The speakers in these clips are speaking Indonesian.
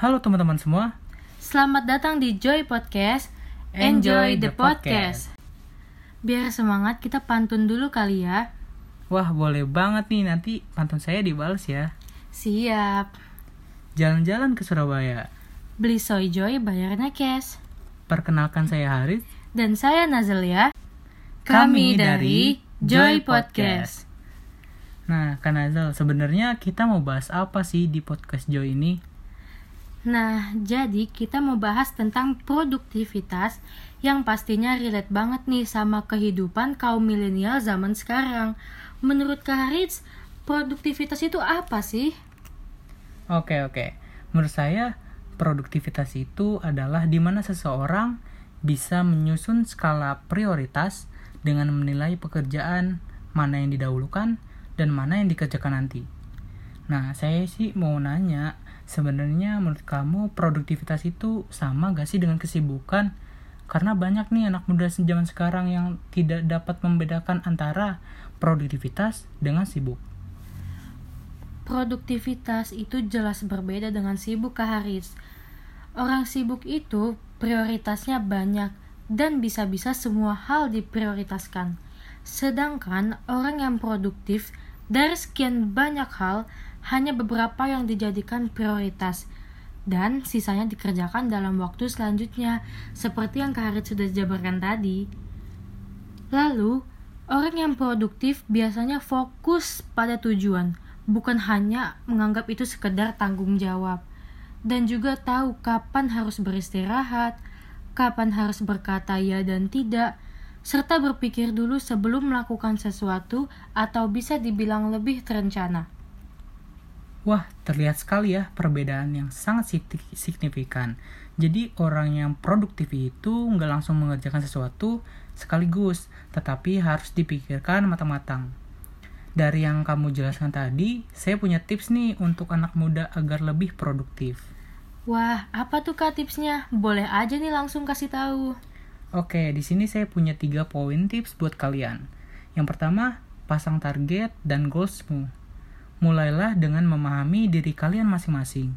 Halo teman-teman semua. Selamat datang di Joy Podcast. Enjoy the podcast. Biar semangat kita pantun dulu kali ya. Wah, boleh banget nih nanti pantun saya dibalas ya. Siap. Jalan-jalan ke Surabaya. Beli soy joy bayarnya cash. Perkenalkan saya Haris. Dan saya Nazalia. Kami dari Joy Podcast. Nah, Kak Nazal, sebenarnya kita mau bahas apa sih di podcast Joy ini? Nah, jadi kita mau bahas tentang produktivitas yang pastinya relate banget nih sama kehidupan kaum milenial zaman sekarang. Menurut Kak Haris, produktivitas itu apa sih? Oke, oke. Menurut saya, produktivitas itu adalah di mana seseorang bisa menyusun skala prioritas dengan menilai pekerjaan mana yang didahulukan dan mana yang dikerjakan nanti. Nah, saya sih mau nanya, sebenarnya menurut kamu produktivitas itu sama gak sih dengan kesibukan? Karena banyak nih anak muda zaman sekarang yang tidak dapat membedakan antara produktivitas dengan sibuk. Produktivitas itu jelas berbeda dengan sibuk Kak Haris. Orang sibuk itu prioritasnya banyak dan bisa-bisa semua hal diprioritaskan. Sedangkan orang yang produktif dari sekian banyak hal, hanya beberapa yang dijadikan prioritas dan sisanya dikerjakan dalam waktu selanjutnya, seperti yang Kak Harit sudah jabarkan tadi. Lalu, orang yang produktif biasanya fokus pada tujuan, bukan hanya menganggap itu sekedar tanggung jawab, dan juga tahu kapan harus beristirahat, kapan harus berkata ya dan tidak, serta berpikir dulu sebelum melakukan sesuatu atau bisa dibilang lebih terencana. Wah, terlihat sekali ya perbedaan yang sangat signifikan. Jadi orang yang produktif itu nggak langsung mengerjakan sesuatu sekaligus, tetapi harus dipikirkan matang-matang. Dari yang kamu jelaskan tadi, saya punya tips nih untuk anak muda agar lebih produktif. Wah, apa tuh kak tipsnya? Boleh aja nih langsung kasih tahu. Oke, di sini saya punya tiga poin tips buat kalian. Yang pertama, pasang target dan goalsmu. Mulailah dengan memahami diri kalian masing-masing.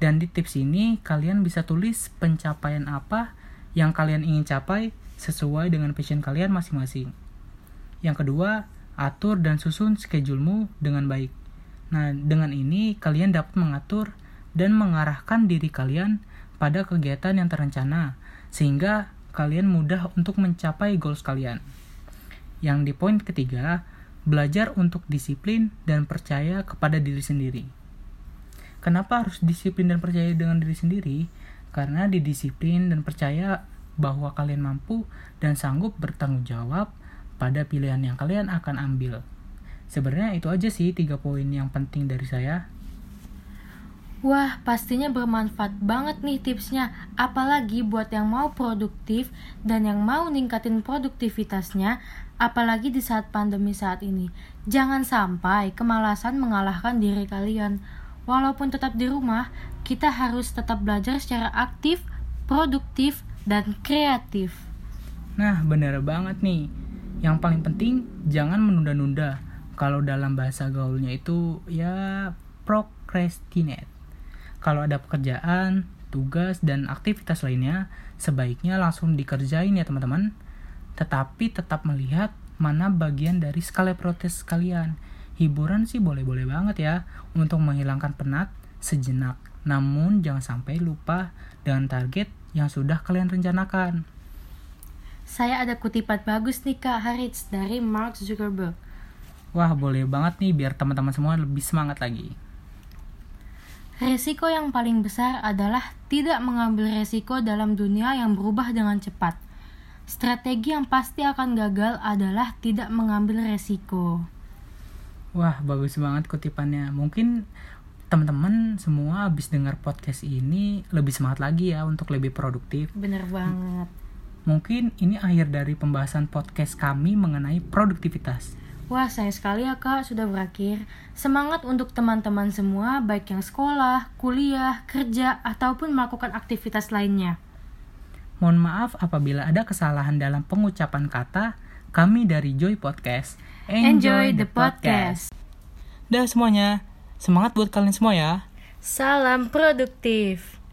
Dan di tips ini, kalian bisa tulis pencapaian apa yang kalian ingin capai sesuai dengan passion kalian masing-masing. Yang kedua, atur dan susun schedulemu dengan baik. Nah, dengan ini kalian dapat mengatur dan mengarahkan diri kalian pada kegiatan yang terencana, sehingga kalian mudah untuk mencapai goals kalian. Yang di poin ketiga, belajar untuk disiplin dan percaya kepada diri sendiri. Kenapa harus disiplin dan percaya dengan diri sendiri? Karena didisiplin dan percaya bahwa kalian mampu dan sanggup bertanggung jawab pada pilihan yang kalian akan ambil. Sebenarnya itu aja sih tiga poin yang penting dari saya. Wah, pastinya bermanfaat banget nih tipsnya. Apalagi buat yang mau produktif dan yang mau ningkatin produktivitasnya, apalagi di saat pandemi saat ini. Jangan sampai kemalasan mengalahkan diri kalian. Walaupun tetap di rumah, kita harus tetap belajar secara aktif, produktif, dan kreatif. Nah, bener banget nih. Yang paling penting, jangan menunda-nunda. Kalau dalam bahasa gaulnya itu, ya procrastinate. Kalau ada pekerjaan, tugas, dan aktivitas lainnya, sebaiknya langsung dikerjain ya teman-teman. Tetapi tetap melihat mana bagian dari skala protes kalian. Hiburan sih boleh-boleh banget ya untuk menghilangkan penat sejenak. Namun jangan sampai lupa dengan target yang sudah kalian rencanakan. Saya ada kutipan bagus nih Kak Haritz dari Mark Zuckerberg. Wah boleh banget nih biar teman-teman semua lebih semangat lagi. Resiko yang paling besar adalah tidak mengambil resiko dalam dunia yang berubah dengan cepat. Strategi yang pasti akan gagal adalah tidak mengambil resiko. Wah, bagus banget kutipannya. Mungkin teman-teman semua habis dengar podcast ini lebih semangat lagi ya untuk lebih produktif. Bener banget. Mungkin ini akhir dari pembahasan podcast kami mengenai produktivitas. Wah, sayang sekali ya kak, sudah berakhir. Semangat untuk teman-teman semua, baik yang sekolah, kuliah, kerja, ataupun melakukan aktivitas lainnya. Mohon maaf apabila ada kesalahan dalam pengucapan kata. Kami dari Joy Podcast. Enjoy, Enjoy the podcast. Dah semuanya, semangat buat kalian semua ya. Salam produktif.